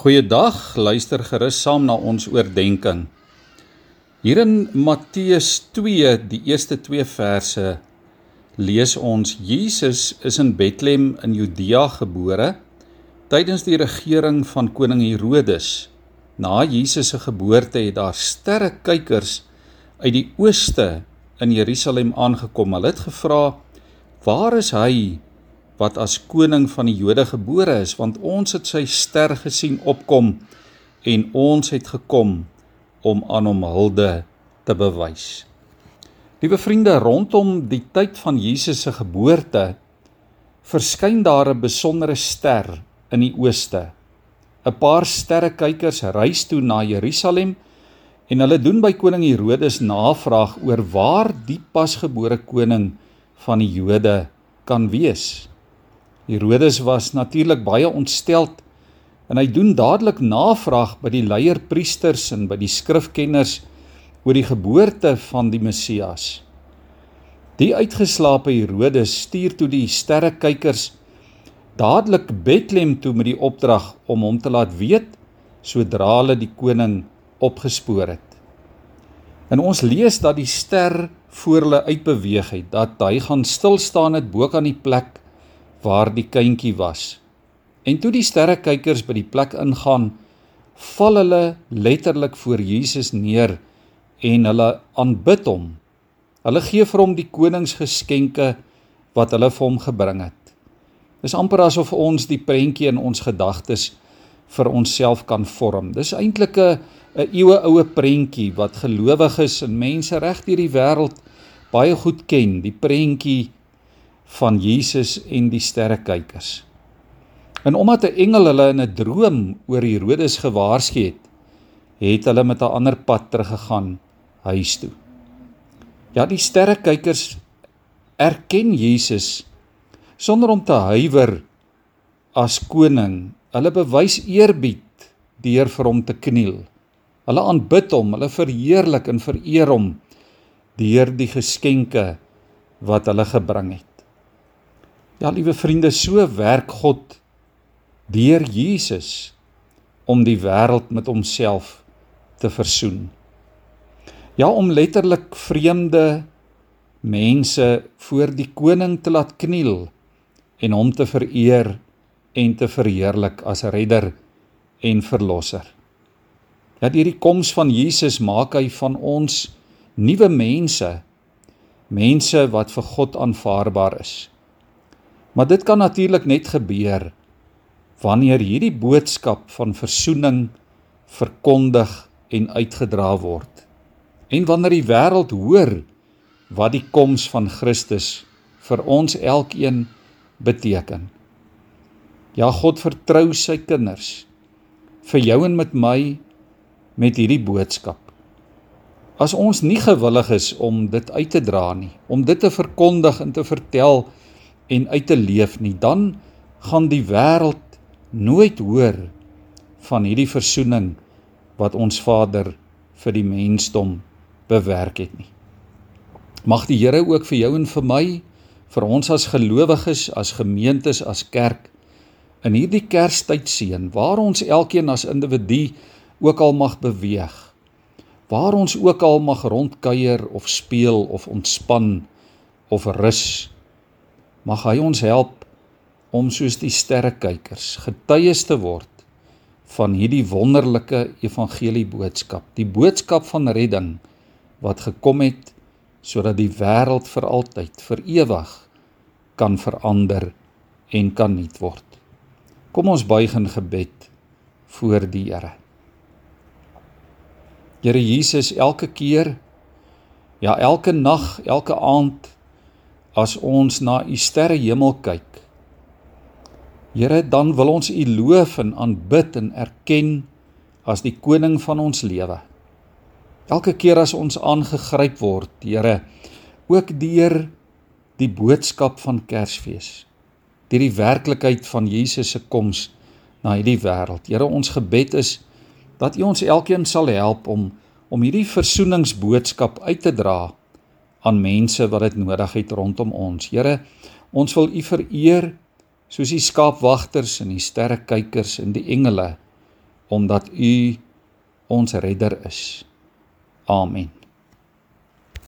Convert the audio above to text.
Goeiedag, luister gerus saam na ons oordeenking. Hier in Matteus 2, die eerste 2 verse, lees ons Jesus is in Bethlehem in Judea gebore tydens die regering van koning Herodes. Na Jesus se geboorte het daar sterrekykers uit die ooste in Jerusalem aangekom. Hulle het gevra: "Waar is hy wat as koning van die Jode gebore is, want ons het sy ster gesien opkom en ons het gekom om aan hom hulde te bewys. Liewe vriende, rondom die tyd van Jesus se geboorte verskyn daar 'n besondere ster in die ooste. 'n Paar sterrekykers reis toe na Jerusalem en hulle doen by koning Herodes navraag oor waar die pasgebore koning van die Jode kan wees. Herodes was natuurlik baie ontsteld en hy doen dadelik navraag by die leierpriesters en by die skrifkenners oor die geboorte van die Messias. Die uitgeslaapte Herodes stuur toe die sterrekykers dadelik Bethlehem toe met die opdrag om hom te laat weet sodra hulle die koning opgespoor het. En ons lees dat die ster voor hulle uitbeweeg het, dat hy gaan stil staan het bo kan die plek waar die kindjie was. En toe die sterrekykers by die plek ingaan, val hulle letterlik voor Jesus neer en hulle aanbid hom. Hulle gee vir hom die koningsgeskenke wat hulle vir hom gebring het. Dis amper asof ons die prentjie in ons gedagtes vir onsself kan vorm. Dis eintlik 'n 'n eeue oue prentjie wat gelowiges en mense reg deur die wêreld baie goed ken, die prentjie van Jesus en die sterrekykers. En omdat 'n engel hulle in 'n droom oor Herodes gewaarsku het, het hulle met 'n ander pad teruggegaan huis toe. Ja, die sterrekykers erken Jesus sonder om te huiwer as koning. Hulle bewys eerbied deur vir hom te kniel. Hulle aanbid hom, hulle verheerlik en vereer hom deur die geskenke wat hulle gebring het. Ja, liewe vriende, so werk God deur Jesus om die wêreld met homself te versoen. Ja, om letterlik vreemde mense voor die koning te laat kniel en hom te vereer en te verheerlik as redder en verlosser. Ja, deur die koms van Jesus maak hy van ons nuwe mense, mense wat vir God aanvaarbaar is. Maar dit kan natuurlik net gebeur wanneer hierdie boodskap van verzoening verkondig en uitgedra word. En wanneer die wêreld hoor wat die koms van Christus vir ons elkeen beteken. Ja, God vertrou sy kinders vir jou en met my met hierdie boodskap. As ons nie gewillig is om dit uit te dra nie, om dit te verkondig en te vertel en uit te leef nie, dan gaan die wêreld nooit hoor van hierdie versoening wat ons Vader vir die mensdom bewerk het nie. Mag die Here ook vir jou en vir my, vir ons as gelowiges, as gemeentes, as kerk in hierdie Kerstyd seën waar ons elkeen as individu ook al mag beweeg. Waar ons ook al mag rondkuier of speel of ontspan of rus Mag hy ons help om soos die sterrekykers getuies te word van hierdie wonderlike evangelie boodskap, die boodskap van redding wat gekom het sodat die wêreld vir altyd, vir ewig kan verander en kan nuut word. Kom ons buig in gebed voor die Here. Here Jesus, elke keer ja, elke nag, elke aand as ons na u sterrehemel kyk. Here, dan wil ons u loof en aanbid en erken as die koning van ons lewe. Elke keer as ons aangegryp word, Here, ook deur die boodskap van Kersfees, deur die werklikheid van Jesus se koms na hierdie wêreld. Here, ons gebed is dat U ons elkeen sal help om om hierdie versoeningsboodskap uit te dra aan mense wat dit nodig het rondom ons. Here, ons wil U vereer soos die skaapwagters en die sterrekykers en die engele omdat U ons redder is. Amen.